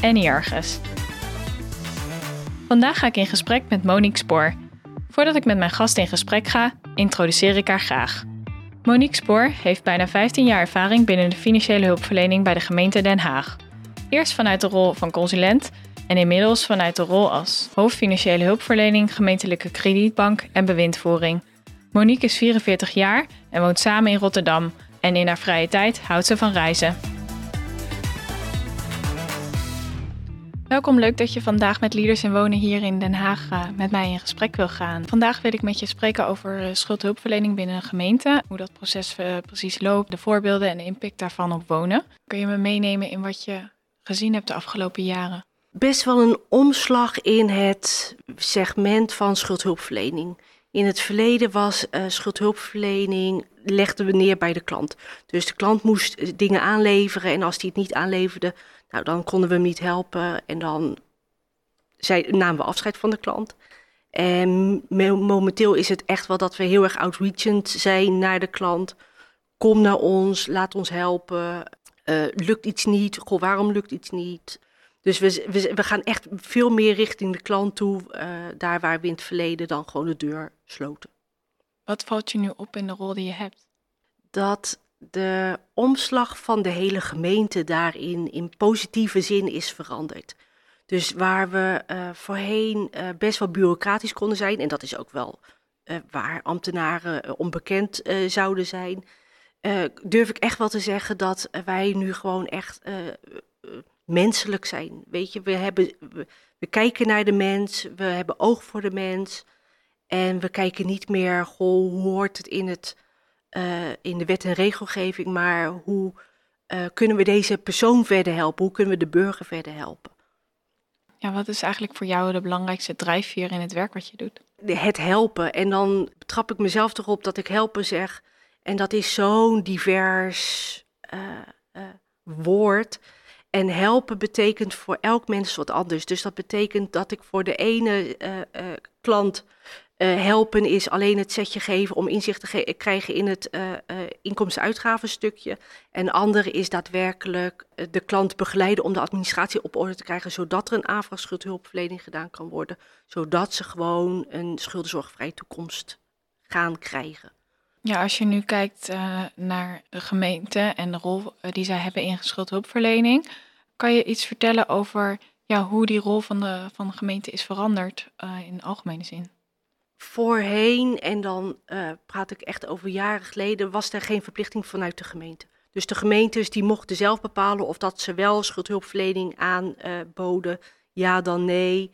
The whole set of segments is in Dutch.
en Iargus. Vandaag ga ik in gesprek met Monique Spoor. Voordat ik met mijn gast in gesprek ga, introduceer ik haar graag. Monique Spoor heeft bijna 15 jaar ervaring binnen de financiële hulpverlening bij de gemeente Den Haag. Eerst vanuit de rol van consulent en inmiddels vanuit de rol als hoofd financiële hulpverlening, gemeentelijke kredietbank en bewindvoering. Monique is 44 jaar en woont samen in Rotterdam en in haar vrije tijd houdt ze van reizen. Welkom, leuk dat je vandaag met Leaders in Wonen hier in Den Haag uh, met mij in gesprek wil gaan. Vandaag wil ik met je spreken over uh, schuldhulpverlening binnen een gemeente, hoe dat proces uh, precies loopt, de voorbeelden en de impact daarvan op wonen. Kun je me meenemen in wat je gezien hebt de afgelopen jaren? Best wel een omslag in het segment van schuldhulpverlening. In het verleden was schuldhulpverlening legden we neer bij de klant. Dus de klant moest dingen aanleveren en als hij het niet aanleverde, nou, dan konden we hem niet helpen en dan zei, namen we afscheid van de klant. En momenteel is het echt wel dat we heel erg outreachend zijn naar de klant. Kom naar ons, laat ons helpen. Uh, lukt iets niet? Goh, waarom lukt iets niet? Dus we, we, we, gaan echt veel meer richting de klant toe, uh, daar waar we in het verleden dan gewoon de deur sloten. Wat valt je nu op in de rol die je hebt? Dat de omslag van de hele gemeente daarin in positieve zin is veranderd. Dus waar we uh, voorheen uh, best wel bureaucratisch konden zijn, en dat is ook wel uh, waar ambtenaren onbekend zouden zijn, durf ik echt wel te zeggen dat wij nu gewoon echt menselijk zijn. Weet je, we, hebben, we, we, kijken naar de mens, we hebben oog voor de mens. En we kijken niet meer, goh, hoe hoort het in, het, uh, in de wet en regelgeving, maar hoe uh, kunnen we deze persoon verder helpen? Hoe kunnen we de burger verder helpen? Ja, wat is eigenlijk voor jou de belangrijkste drijfveer in het werk wat je doet? Het helpen. En dan betrap ik mezelf erop dat ik helpen zeg. En dat is zo'n divers uh, woord. En helpen betekent voor elk mens wat anders. Dus dat betekent dat ik voor de ene klant uh, helpen is alleen het setje geven om inzicht te ge krijgen in het uh, uh, inkomsten-uitgavenstukje. En andere is daadwerkelijk de klant begeleiden om de administratie op orde te krijgen, zodat er een aanvraagschuldhulpverlening gedaan kan worden, zodat ze gewoon een schuldenzorgvrije toekomst gaan krijgen. Ja, als je nu kijkt naar de gemeente en de rol die zij hebben in schuldhulpverlening, kan je iets vertellen over ja, hoe die rol van de, van de gemeente is veranderd in algemene zin? Voorheen, en dan uh, praat ik echt over jaren geleden, was er geen verplichting vanuit de gemeente. Dus de gemeentes die mochten zelf bepalen of dat ze wel schuldhulpverlening aanboden, ja dan nee.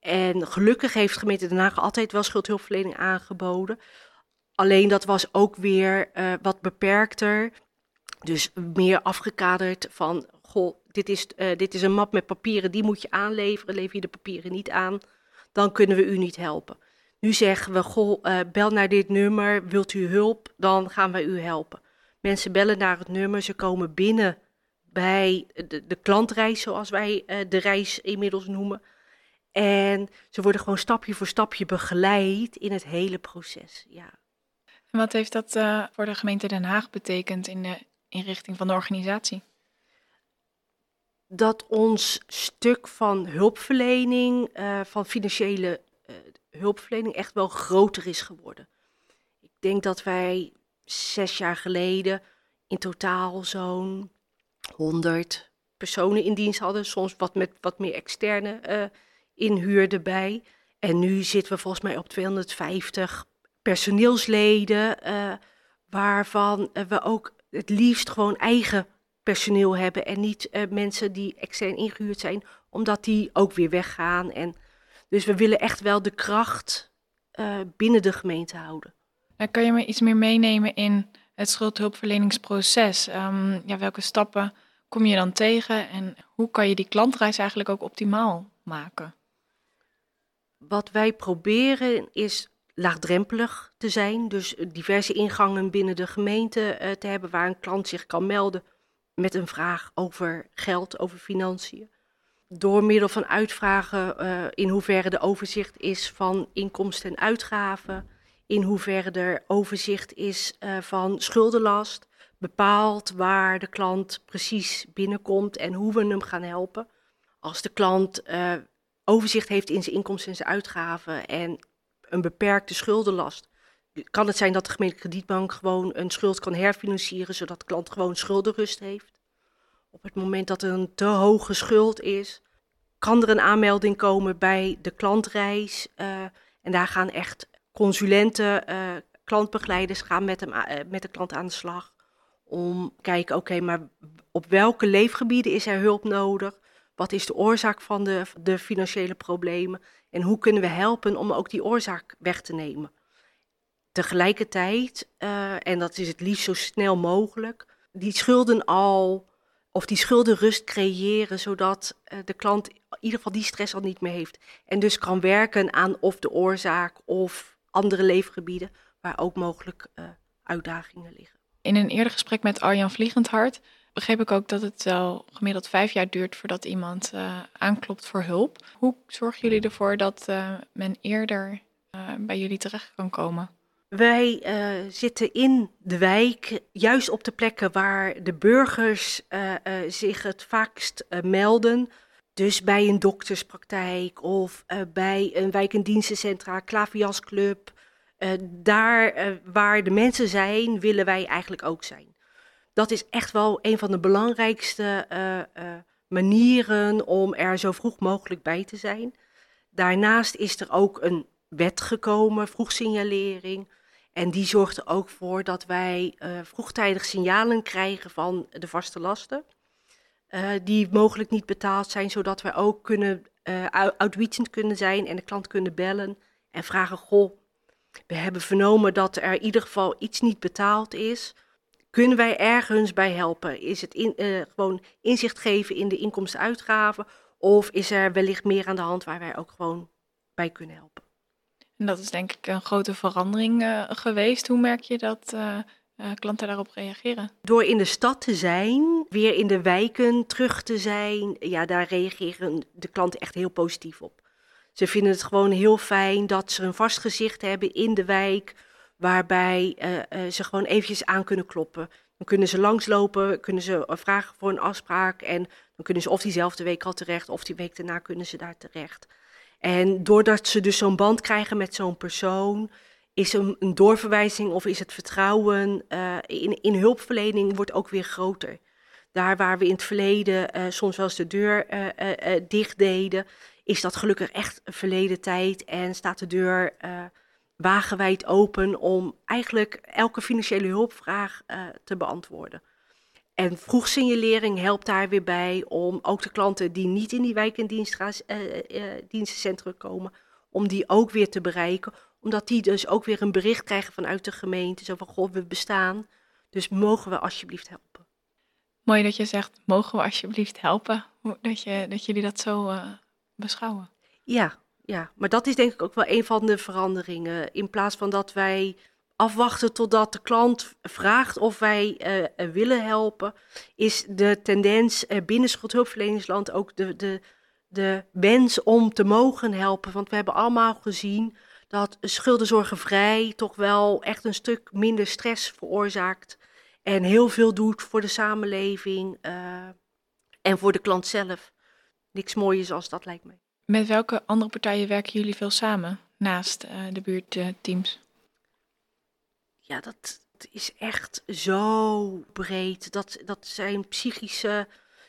En gelukkig heeft de gemeente Den Haag altijd wel schuldhulpverlening aangeboden. Alleen dat was ook weer uh, wat beperkter. Dus meer afgekaderd van, goh, dit is, dit is een map met papieren, die moet je aanleveren. Lever je de papieren niet aan, dan kunnen we u niet helpen. Nu zeggen we, goh, uh, bel naar dit nummer, wilt u hulp, dan gaan wij u helpen. Mensen bellen naar het nummer, ze komen binnen bij de, de klantreis, zoals wij uh, de reis inmiddels noemen. En ze worden gewoon stapje voor stapje begeleid in het hele proces. Ja. En wat heeft dat uh, voor de gemeente Den Haag betekend in de inrichting van de organisatie? Dat ons stuk van hulpverlening, van financiële hulpverlening echt wel groter is geworden. Ik denk dat wij zes jaar geleden in totaal zo'n 100 personen in dienst hadden, soms wat met wat meer externe uh, inhuur erbij. En nu zitten we volgens mij op 250 personeelsleden, uh, waarvan we ook het liefst gewoon eigen personeel hebben en niet mensen die extern ingehuurd zijn, omdat die ook weer weggaan en dus we willen echt wel de kracht uh, binnen de gemeente houden. En kan je me iets meer meenemen in het schuldhulpverleningsproces? Um, ja, welke stappen kom je dan tegen en hoe kan je die klantreis eigenlijk ook optimaal maken? Wat wij proberen is laagdrempelig te zijn. Dus diverse ingangen binnen de gemeente uh, te hebben waar een klant zich kan melden met een vraag over geld, over financiën. Door middel van uitvragen uh, in hoeverre er overzicht is van inkomsten en uitgaven, in hoeverre er overzicht is uh, van schuldenlast, bepaalt waar de klant precies binnenkomt en hoe we hem gaan helpen. Als de klant uh, overzicht heeft in zijn inkomsten en zijn uitgaven en een beperkte schuldenlast, kan het zijn dat de gemeentelijke kredietbank gewoon een schuld kan herfinancieren, zodat de klant gewoon schuldenrust heeft. Op het moment dat er een te hoge schuld is, kan er een aanmelding komen bij de klantreis. Uh, en daar gaan echt consulenten, uh, klantbegeleiders gaan met, hem, uh, met de klant aan de slag. Om kijken, oké, maar op welke leefgebieden is er hulp nodig? Wat is de oorzaak van de, de financiële problemen? En hoe kunnen we helpen om ook die oorzaak weg te nemen? Tegelijkertijd, en dat is het liefst zo snel mogelijk, die schulden al, of die schuldenrust creëren, zodat uh, de klant in ieder geval die stress al niet meer heeft. En dus kan werken aan of de oorzaak of andere leefgebieden waar ook mogelijk uh, uitdagingen liggen. In een eerder gesprek met Arjan Vliegendhart begreep ik ook dat het wel gemiddeld vijf jaar duurt voordat iemand uh, aanklopt voor hulp. Hoe zorgen jullie ervoor dat men eerder bij jullie terecht kan komen? Wij zitten in de wijk, juist op de plekken waar de burgers zich het vaakst melden. Dus bij een dokterspraktijk of bij een wijk- en dienstencentra, klaviasclub. daar waar de mensen zijn, willen wij eigenlijk ook zijn dat is echt wel een van de belangrijkste manieren om er zo vroeg mogelijk bij te zijn. Daarnaast is er ook een wet gekomen, vroegsignalering. En die zorgt er ook voor dat wij uh, vroegtijdig signalen krijgen van de vaste lasten. die mogelijk niet betaald zijn, zodat wij ook kunnen, outreachend kunnen zijn en de klant kunnen bellen en vragen: Goh, we hebben vernomen dat er in ieder geval iets niet betaald is. Kunnen wij ergens bij helpen? Is het in, uh, gewoon inzicht geven in de inkomsten-uitgaven? Of is er wellicht meer aan de hand waar wij ook gewoon bij kunnen helpen? En dat is denk ik een grote verandering uh, geweest. Hoe merk je dat uh, klanten daarop reageren? Door in de stad te zijn, weer in de wijken terug te zijn, ja, daar reageren de klanten echt heel positief op. Ze vinden het gewoon heel fijn dat ze een vast gezicht hebben in de wijk waarbij ze gewoon eventjes aan kunnen kloppen. Dan kunnen ze langslopen, kunnen ze eh, vragen voor een afspraak en dan kunnen ze of diezelfde week al terecht of die week daarna kunnen ze daar terecht. En doordat ze dus zo'n band krijgen met zo'n persoon, is een, doorverwijzing of is het vertrouwen uh, in, in hulpverlening wordt ook weer groter. Daar waar we in het verleden uh, soms wel eens de deur uh, dicht deden, is dat gelukkig echt verleden tijd en staat de deur wagenwijd open om eigenlijk elke financiële hulpvraag te beantwoorden. En vroegsignalering helpt daar weer bij om ook de klanten die niet in die wijk- en dienstencentra uh, komen, om die ook weer te bereiken. Omdat die dus ook weer een bericht krijgen vanuit de gemeente. Zo van, goh, we bestaan, dus mogen we alsjeblieft helpen. Mooi dat je zegt, mogen we alsjeblieft helpen? Dat, je, dat jullie dat zo uh, beschouwen. Ja, ja, maar dat is denk ik ook wel een van de veranderingen. In plaats van dat wij afwachten totdat de klant vraagt of wij uh, willen helpen, is de tendens uh, binnen schuldhulpverleningsland ook de, de, de wens om te mogen helpen. Want we hebben allemaal gezien dat schuldenzorgenvrij toch wel echt een stuk minder stress veroorzaakt. En heel veel doet voor de samenleving en voor de klant zelf. Niks mooiers als dat lijkt mij. Met welke andere partijen werken jullie veel samen naast de buurtteams? Ja, dat is echt zo breed. Dat, dat zijn psychische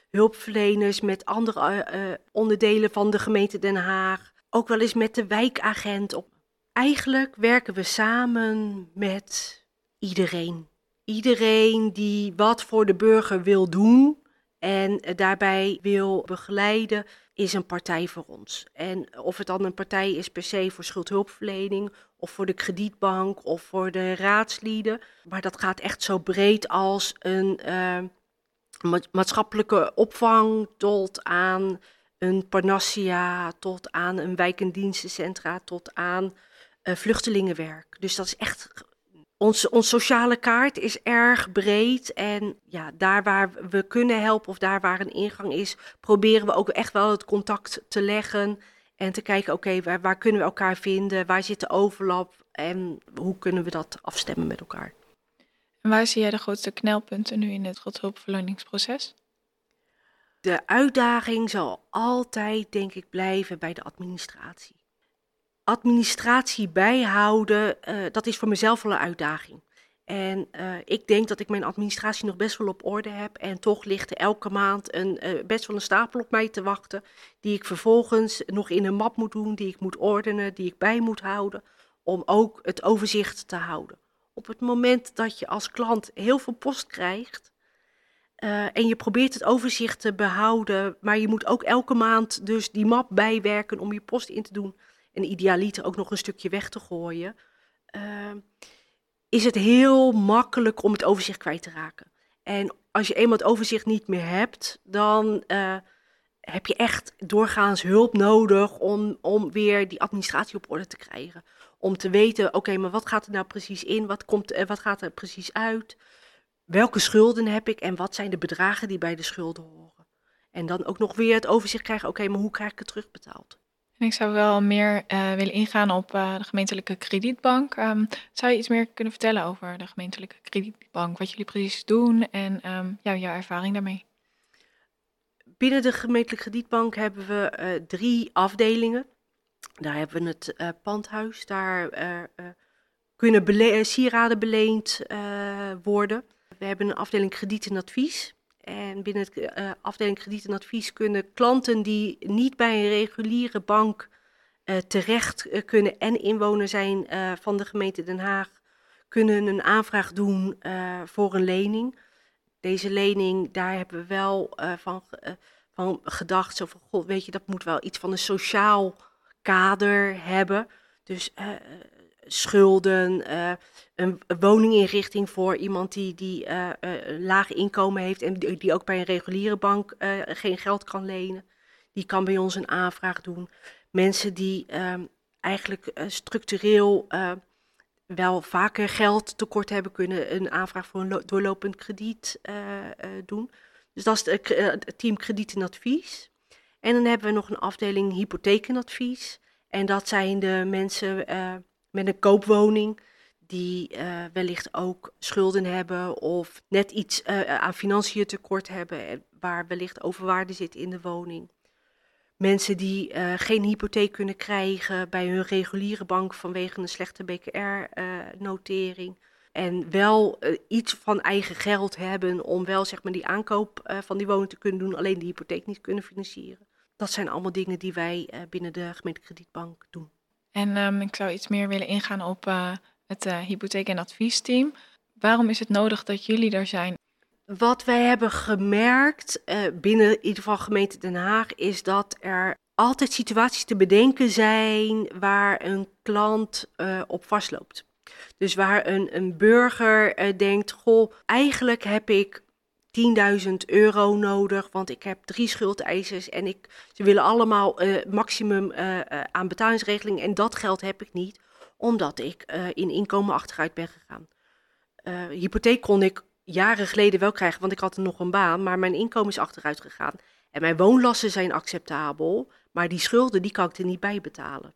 hulpverleners met andere uh, onderdelen van de gemeente Den Haag. Ook wel eens met de wijkagent. Op. Eigenlijk werken we samen met iedereen. Iedereen die wat voor de burger wil doen en daarbij wil begeleiden is een partij voor ons. En of het dan een partij is per se voor schuldhulpverlening of voor de kredietbank of voor de raadslieden. Maar dat gaat echt zo breed als een, uh, maatschappelijke opvang tot aan een Parnassia, tot aan een wijk- en dienstencentra, tot aan uh, vluchtelingenwerk. Dus dat is echt. Onze, onze sociale kaart is erg breed. En ja, daar waar we kunnen helpen of daar waar een ingang is, proberen we ook echt wel het contact te leggen. En te kijken, oké, waar, waar kunnen we elkaar vinden? Waar zit de overlap? En hoe kunnen we dat afstemmen met elkaar? En waar zie jij de grootste knelpunten nu in het hulpverleningsproces? De uitdaging zal altijd, denk ik, blijven bij de administratie. Administratie bijhouden, uh, dat is voor mezelf wel een uitdaging. En uh, ik denk dat ik mijn administratie nog best wel op orde heb. En toch ligt er elke maand een, uh, best wel een stapel op mij te wachten. Die ik vervolgens nog in een map moet doen, die ik moet ordenen, die ik bij moet houden. Om ook het overzicht te houden. Op het moment dat je als klant heel veel post krijgt, uh, en je probeert het overzicht te behouden, maar je moet ook elke maand dus die map bijwerken om je post in te doen. En idealiter ook nog een stukje weg te gooien. Is het heel makkelijk om het overzicht kwijt te raken. En als je eenmaal het overzicht niet meer hebt, dan uh, heb je echt doorgaans hulp nodig om, om weer die administratie op orde te krijgen. Om te weten, oké, maar wat gaat er nou precies in? Wat, komt, wat gaat er precies uit? welke schulden heb ik en wat zijn de bedragen die bij de schulden horen. En dan ook nog weer het overzicht krijgen, oké, maar hoe krijg ik het terugbetaald? Ik zou wel meer uh, willen ingaan op uh, de gemeentelijke kredietbank. Um, zou je iets meer kunnen vertellen over de gemeentelijke kredietbank, wat jullie precies doen en ja, jouw ervaring daarmee? Binnen de gemeentelijke kredietbank hebben we uh, drie afdelingen. Daar hebben we het pandhuis, daar kunnen sieraden beleend worden. We hebben een afdeling krediet en advies. En binnen de uh, afdeling krediet en advies kunnen klanten die niet bij een reguliere bank uh, terecht uh, kunnen en inwoner zijn van de gemeente Den Haag, kunnen een aanvraag doen voor een lening. Deze lening, daar hebben we wel van, van gedacht, zo van, god, weet je, dat moet wel iets van een sociaal kader hebben. Dus schulden, uh, een woninginrichting voor iemand die, die uh, uh, laag inkomen heeft en die, die, ook bij een reguliere bank geen geld kan lenen. Die kan bij ons een aanvraag doen. Mensen die ehm, eigenlijk structureel wel vaker geld tekort hebben, kunnen een aanvraag voor een doorlopend krediet doen. Dus dat is het team krediet en advies. En dan hebben we nog een afdeling hypothekenadvies. En dat zijn de mensen met een koopwoning die uh, wellicht ook schulden hebben of net iets uh, aan financiën tekort hebben, waar wellicht overwaarde zit in de woning. Mensen die uh, geen hypotheek kunnen krijgen bij hun reguliere bank vanwege een slechte BKR-notering. en wel iets van eigen geld hebben om wel zeg maar, die aankoop van die woning te kunnen doen, alleen de hypotheek niet kunnen financieren. Dat zijn allemaal dingen die wij binnen de gemeentekredietbank doen. En um, ik zou iets meer willen ingaan op uh, het uh, hypotheek- en adviesteam. Waarom is het nodig dat jullie er zijn? Wat wij hebben gemerkt uh, binnen in ieder geval gemeente Den Haag is dat er altijd situaties te bedenken zijn waar een klant op vastloopt. Dus waar een, een burger denkt: Goh, eigenlijk heb ik 10.000 euro nodig, want ik heb drie schuldeisers en ik, ze willen allemaal uh, maximum uh, uh, aan betalingsregeling en dat geld heb ik niet, omdat ik in inkomen achteruit ben gegaan. hypotheek kon ik jaren geleden wel krijgen, want ik had nog een baan, maar mijn inkomen is achteruit gegaan. En mijn woonlasten zijn acceptabel, maar die schulden die kan ik er niet bij betalen.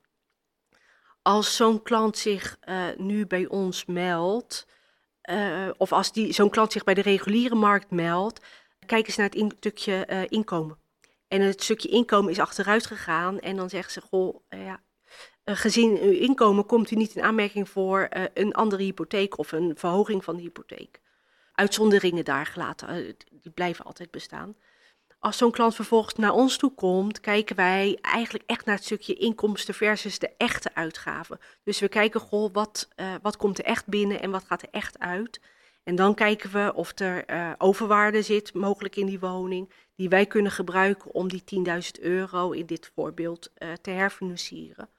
Als zo'n klant zich nu bij ons meldt, uh, of als die, zo'n klant zich bij de reguliere markt meldt, kijk eens naar het stukje uh, inkomen. En het stukje inkomen is achteruit gegaan en dan zeggen ze, goh, uh, ja, gezien uw inkomen komt u niet in aanmerking voor een andere hypotheek of een verhoging van de hypotheek. Uitzonderingen daar gelaten, die blijven altijd bestaan als zo'n klant vervolgens naar ons toe komt, kijken wij eigenlijk echt naar het stukje inkomsten versus de echte uitgaven. Dus we kijken, goh, wat, uh, wat komt er echt binnen en wat gaat er echt uit? En dan kijken we of er uh, overwaarde zit, mogelijk in die woning, die wij kunnen gebruiken om die 10.000 euro in dit voorbeeld uh, te herfinancieren.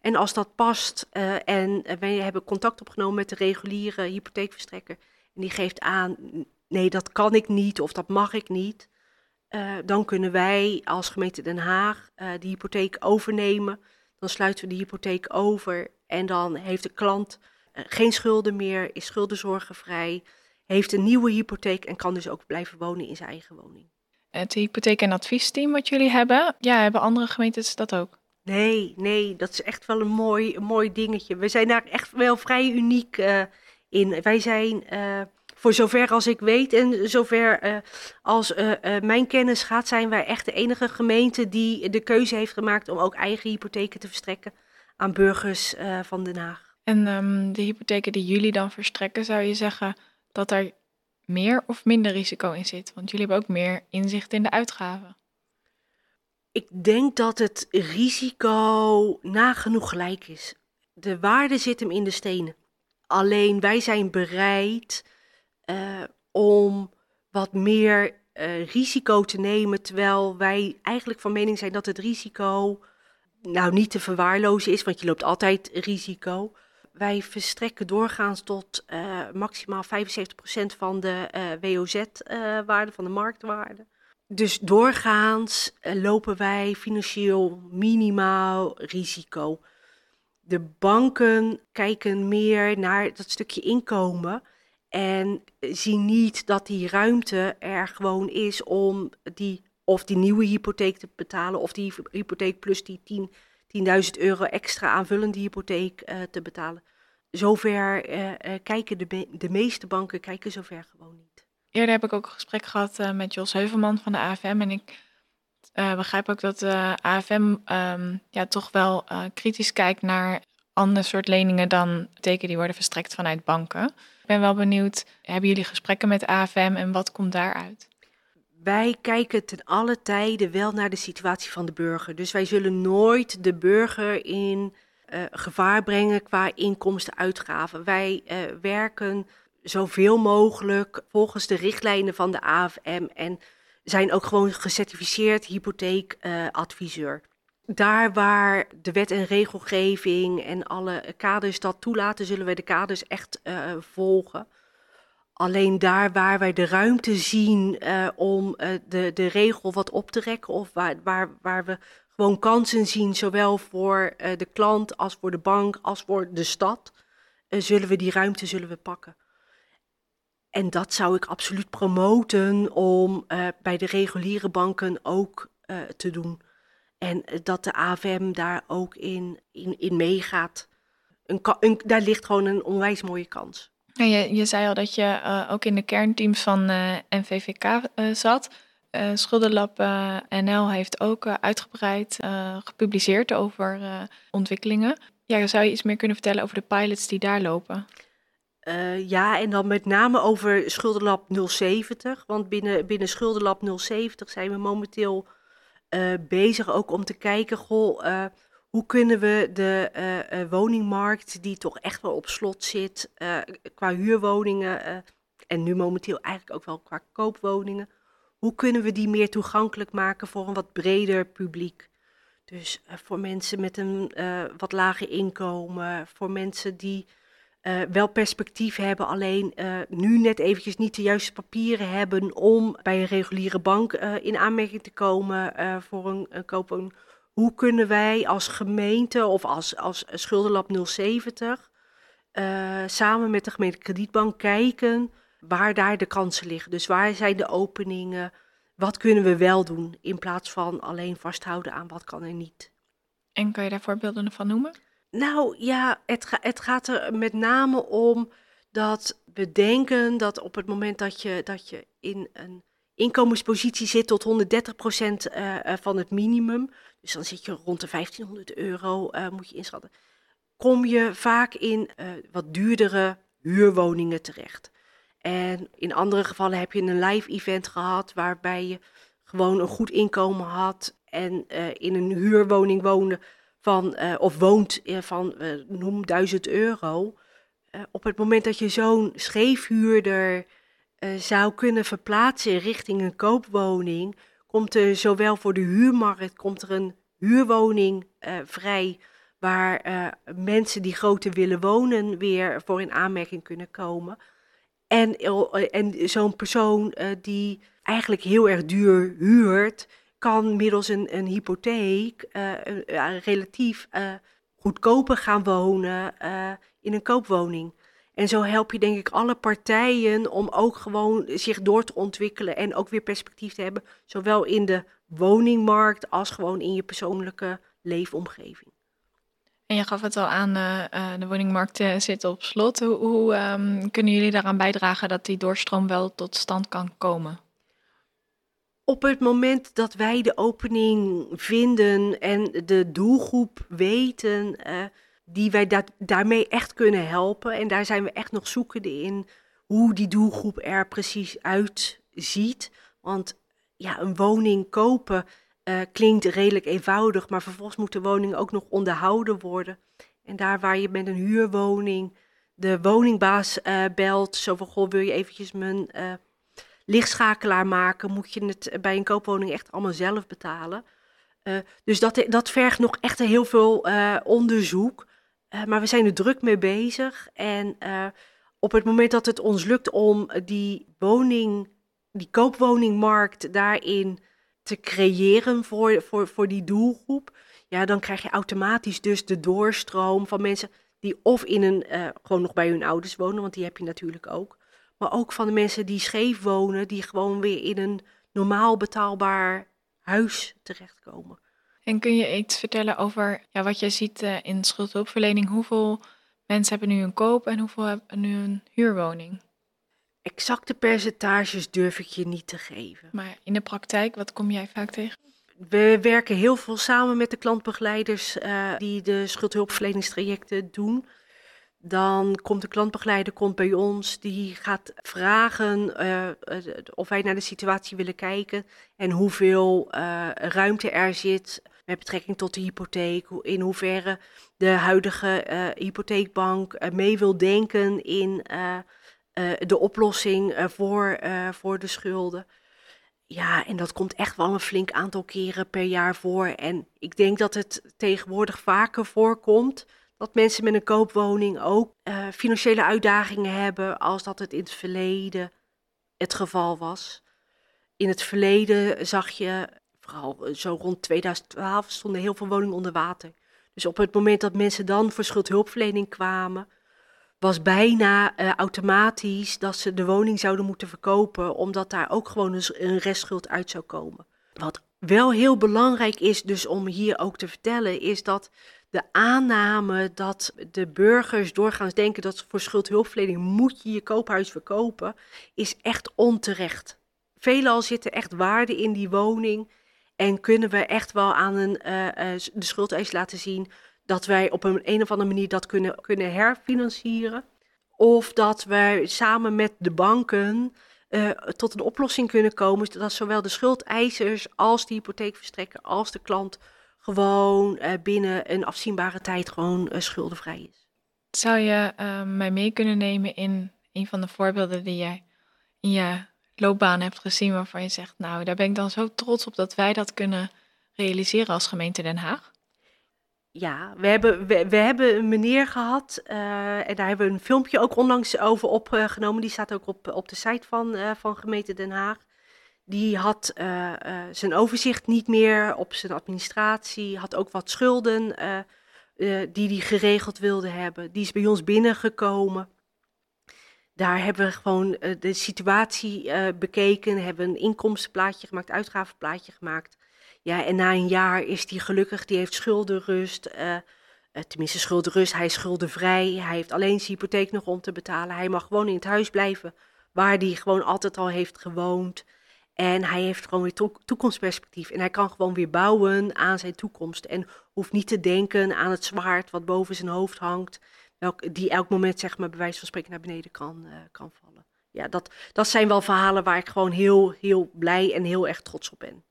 En als dat past en wij hebben contact opgenomen met de reguliere hypotheekverstrekker en die geeft aan, nee, dat kan ik niet of dat mag ik niet. Uh, dan kunnen wij als gemeente Den Haag uh, die hypotheek overnemen. Dan sluiten we die hypotheek over en dan heeft de klant uh, geen schulden meer, is schuldenzorgenvrij, heeft een nieuwe hypotheek en kan dus ook blijven wonen in zijn eigen woning. Het hypotheek- en adviesteam wat jullie hebben, ja, hebben andere gemeentes dat ook? Nee, nee, dat is echt wel een mooi, een mooi dingetje. We zijn daar echt wel vrij uniek in. Wij zijn voor zover als ik weet en zover uh, als uh, uh, mijn kennis gaat, zijn wij echt de enige gemeente die de keuze heeft gemaakt om ook eigen hypotheken te verstrekken aan burgers van Den Haag. En um, de hypotheken die jullie dan verstrekken, zou je zeggen dat er meer of minder risico in zit? Want jullie hebben ook meer inzicht in de uitgaven. Ik denk dat het risico nagenoeg gelijk is. De waarde zit hem in de stenen. Alleen wij zijn bereid uh, om wat meer uh, risico te nemen, terwijl wij eigenlijk van mening zijn dat het risico nou niet te verwaarlozen is, want je loopt altijd risico. Wij verstrekken doorgaans tot uh, maximaal 75% van de WOZ-waarde, van de marktwaarde. Dus doorgaans lopen wij financieel minimaal risico. De banken kijken meer naar dat stukje inkomen. En zie niet dat die ruimte er gewoon is om die, of die nieuwe hypotheek te betalen, of die hypotheek plus die 10, 10.000 euro extra aanvullende hypotheek uh, te betalen. Zover uh, uh, kijken de, de meeste banken kijken zover gewoon niet. Eerder heb ik ook een gesprek gehad met Jos Heuvelman van de AFM. En ik begrijp ook dat de AFM um, ja, toch wel kritisch kijkt naar andere soort leningen dan teken die worden verstrekt vanuit banken ben wel benieuwd, hebben jullie gesprekken met AFM en wat komt daaruit? Wij kijken ten alle tijden wel naar de situatie van de burger. Dus wij zullen nooit de burger in uh, gevaar brengen qua inkomsten-uitgaven. Wij uh, werken zoveel mogelijk volgens de richtlijnen van de AFM en zijn ook gewoon gecertificeerd hypotheekadviseur. Uh, daar waar de wet en regelgeving en alle kaders dat toelaten, zullen wij de kaders echt uh, volgen. Alleen daar waar wij de ruimte zien uh, om uh, de, de regel wat op te rekken, of waar, waar, waar we gewoon kansen zien, zowel voor de klant als voor de bank als voor de stad, zullen we die ruimte zullen we pakken. En dat zou ik absoluut promoten om bij de reguliere banken ook te doen. En eh, dat de AFM daar ook in, in, in meegaat. Een, een, daar ligt gewoon een onwijs mooie kans. En je, je zei al dat je uh, ook in de kernteams van uh, NVVK uh, zat. Schuldenlab NL heeft ook uitgebreid gepubliceerd over ontwikkelingen. Ja, zou je iets meer kunnen vertellen over de pilots die daar lopen? ja, en dan met name over Schuldenlab 070. Want binnen, binnen Schuldenlab 070 zijn we momenteel uh, bezig ook om te kijken, goh, uh, hoe kunnen we de uh, woningmarkt, die toch echt wel op slot zit, qua huurwoningen en nu momenteel eigenlijk ook wel qua koopwoningen, hoe kunnen we die meer toegankelijk maken voor een wat breder publiek? Dus voor mensen met een wat lager inkomen, voor mensen die uh, wel perspectief hebben, alleen uh, nu net eventjes niet de juiste papieren hebben om bij een reguliere bank uh, in aanmerking te komen voor een, een. Hoe kunnen wij als gemeente of als, als Schuldenlab 070 samen met de gemeente Kredietbank kijken waar daar de kansen liggen? Dus waar zijn de openingen? Wat kunnen we wel doen in plaats van alleen vasthouden aan wat kan er niet? En kan je daar voorbeelden van noemen? Nou ja, het, het gaat er met name om dat we denken dat op het moment dat je, dat je in een inkomenspositie zit tot 130% uh, van het minimum, dus dan zit je rond de 1500 euro, uh, moet je inschatten, kom je vaak in wat duurdere huurwoningen terecht. En in andere gevallen heb je een live event gehad waarbij je gewoon een goed inkomen had en in een huurwoning woonde van, uh, of woont van, uh, noem 1000 euro. Op het moment dat je zo'n scheefhuurder zou kunnen verplaatsen richting een koopwoning, komt er zowel voor de huurmarkt komt er een huurwoning vrij waar mensen die groter willen wonen weer voor in aanmerking kunnen komen. En, en zo'n persoon die eigenlijk heel erg duur huurt, kan middels een, een hypotheek relatief goedkoper gaan wonen in een koopwoning. En zo help je denk ik alle partijen om ook gewoon zich door te ontwikkelen en ook weer perspectief te hebben, zowel in de woningmarkt als gewoon in je persoonlijke leefomgeving. En je gaf het al aan, uh, de woningmarkt uh, zit op slot. Hoe, um, kunnen jullie daaraan bijdragen dat die doorstroom wel tot stand kan komen? Op het moment dat wij de opening vinden en de doelgroep weten, die wij daarmee echt kunnen helpen. En daar zijn we echt nog zoekende in hoe die doelgroep er precies uitziet. Want ja, een woning kopen uh, klinkt redelijk eenvoudig, maar vervolgens moet de woning ook nog onderhouden worden. En daar waar je met een huurwoning de woningbaas uh, belt, zo van, goh, wil je eventjes mijn uh, lichtschakelaar maken, moet je het bij een koopwoning echt allemaal zelf betalen. dus dat, dat vergt nog echt heel veel onderzoek. Uh, maar we zijn er druk mee bezig. En op het moment dat het ons lukt om die woning, die koopwoningmarkt daarin te creëren voor, voor, voor die doelgroep, ja, dan krijg je automatisch dus de doorstroom van mensen die of in een, gewoon nog bij hun ouders wonen, want die heb je natuurlijk ook. Maar ook van de mensen die scheef wonen, die gewoon weer in een normaal betaalbaar huis terechtkomen. En kun je iets vertellen over ja, wat je ziet uh, in schuldhulpverlening? Hoeveel mensen hebben nu een koop en hoeveel hebben nu een huurwoning? Exacte percentages durf ik je niet te geven. Maar in de praktijk, wat kom jij vaak tegen? We werken heel veel samen met de klantbegeleiders uh, die de schuldhulpverleningstrajecten doen. Dan komt de klantbegeleider komt bij ons, die gaat vragen uh, of wij naar de situatie willen kijken en hoeveel uh, ruimte er zit met betrekking tot de hypotheek, in hoeverre de huidige hypotheekbank mee wil denken in de oplossing voor, voor de schulden. Ja, en dat komt echt wel een flink aantal keren per jaar voor. En ik denk dat het tegenwoordig vaker voorkomt dat mensen met een koopwoning ook financiële uitdagingen hebben als dat het in het verleden het geval was. In het verleden zag je vooral eh, zo rond 2012 stonden heel veel woningen onder water. Dus op het moment dat mensen dan voor schuldhulpverlening kwamen, was bijna uh, automatisch dat ze de woning zouden moeten verkopen, omdat daar ook gewoon een restschuld uit zou komen. Wat wel heel belangrijk is, dus om hier ook te vertellen, is dat de aanname dat de burgers doorgaans denken dat voor schuldhulpverlening moet je je koophuis verkopen, is echt onterecht. Veelal zitten echt waarde in die woning en kunnen we echt wel aan een, uh, uh, de schuldeis laten zien dat wij op een, een of andere manier dat kunnen, kunnen herfinancieren. Of dat wij samen met de banken uh, tot een oplossing kunnen komen. Dat zowel de schuldeisers als de hypotheekverstrekker als de klant gewoon binnen een afzienbare tijd gewoon schuldenvrij is. Zou je mij mee kunnen nemen in een van de voorbeelden die jij in je loopbaan hebt gezien waarvan je zegt, nou, daar ben ik dan zo trots op dat wij dat kunnen realiseren als gemeente Den Haag? Ja, we hebben, we, we hebben een meneer gehad uh, en daar hebben we een filmpje ook onlangs over opgenomen. Die staat ook op, op de site van, uh, van gemeente Den Haag. Die had uh, zijn overzicht niet meer op zijn administratie, had ook wat schulden die hij geregeld wilde hebben. Die is bij ons binnengekomen daar hebben we gewoon uh, de situatie uh, bekeken, hebben een inkomstenplaatje gemaakt, uitgavenplaatje gemaakt. Ja, en na een jaar is die gelukkig, die heeft schuldenrust. Uh, tenminste, schuldenrust, hij is schuldenvrij. Hij heeft alleen zijn hypotheek nog om te betalen. Hij mag gewoon in het huis blijven waar hij gewoon altijd al heeft gewoond. En hij heeft gewoon weer to toekomstperspectief. En hij kan gewoon weer bouwen aan zijn toekomst. En hoeft niet te denken aan het zwaard wat boven zijn hoofd hangt die elk moment zeg maar bij wijze van spreken naar beneden kan, uh, kan vallen. Ja, dat, dat zijn wel verhalen waar ik gewoon heel, heel blij en heel erg trots op ben.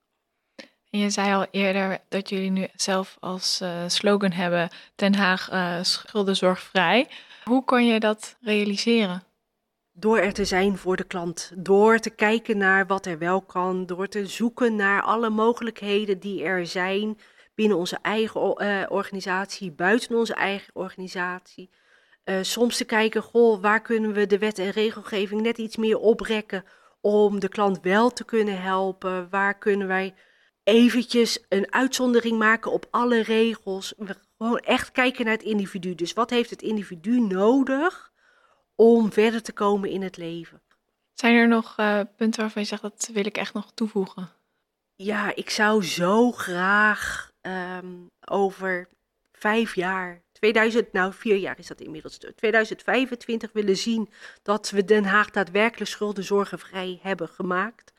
En je zei al eerder dat jullie nu zelf als uh, slogan hebben Den Haag uh, schuldenzorgvrij. Hoe kan je dat realiseren? Door er te zijn voor de klant, door te kijken naar wat er wel kan, door te zoeken naar alle mogelijkheden die er zijn binnen onze eigen uh, organisatie, buiten onze eigen organisatie. Uh, soms te kijken, goh, waar kunnen we de wet en regelgeving net iets meer oprekken om de klant wel te kunnen helpen? Waar kunnen wij eventjes een uitzondering maken op alle regels? We gewoon echt kijken naar het individu. Dus wat heeft het individu nodig om verder te komen in het leven? Zijn er nog uh, punten waarvan je zegt dat wil ik echt nog toevoegen? Ja, ik zou zo graag um, over vijf jaar 2000, nou vier jaar is dat inmiddels, 2025 willen zien dat we Den Haag daadwerkelijk schuldenzorgenvrij hebben gemaakt.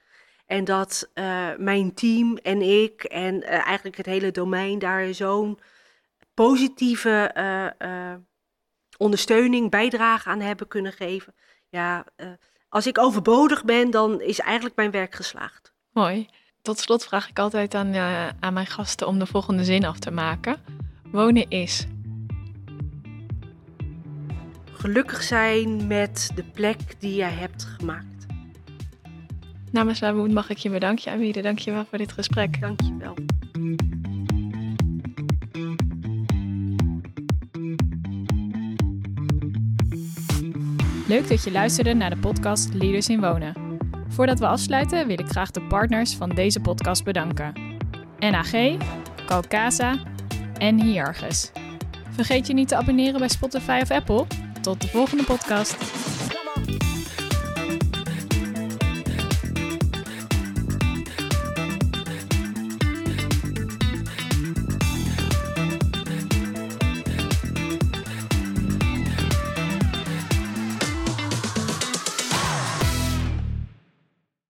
En dat uh, mijn team en ik en uh, eigenlijk het hele domein daar zo'n positieve ondersteuning, bijdrage aan hebben kunnen geven. Ja, als ik overbodig ben, dan is eigenlijk mijn werk geslaagd. Mooi. Tot slot vraag ik altijd aan, aan mijn gasten om de volgende zin af te maken. Wonen is gelukkig zijn met de plek die jij hebt gemaakt. Namens Lamoed mag ik je bedanken, aanbieden. Dank je wel voor dit gesprek. Dank Leuk dat je luisterde naar de podcast Leaders in Wonen. Voordat we afsluiten wil ik graag de partners van deze podcast bedanken. NAG, Calcasa en Hiargus. Vergeet je niet te abonneren bij Spotify of Apple. Tot de volgende podcast.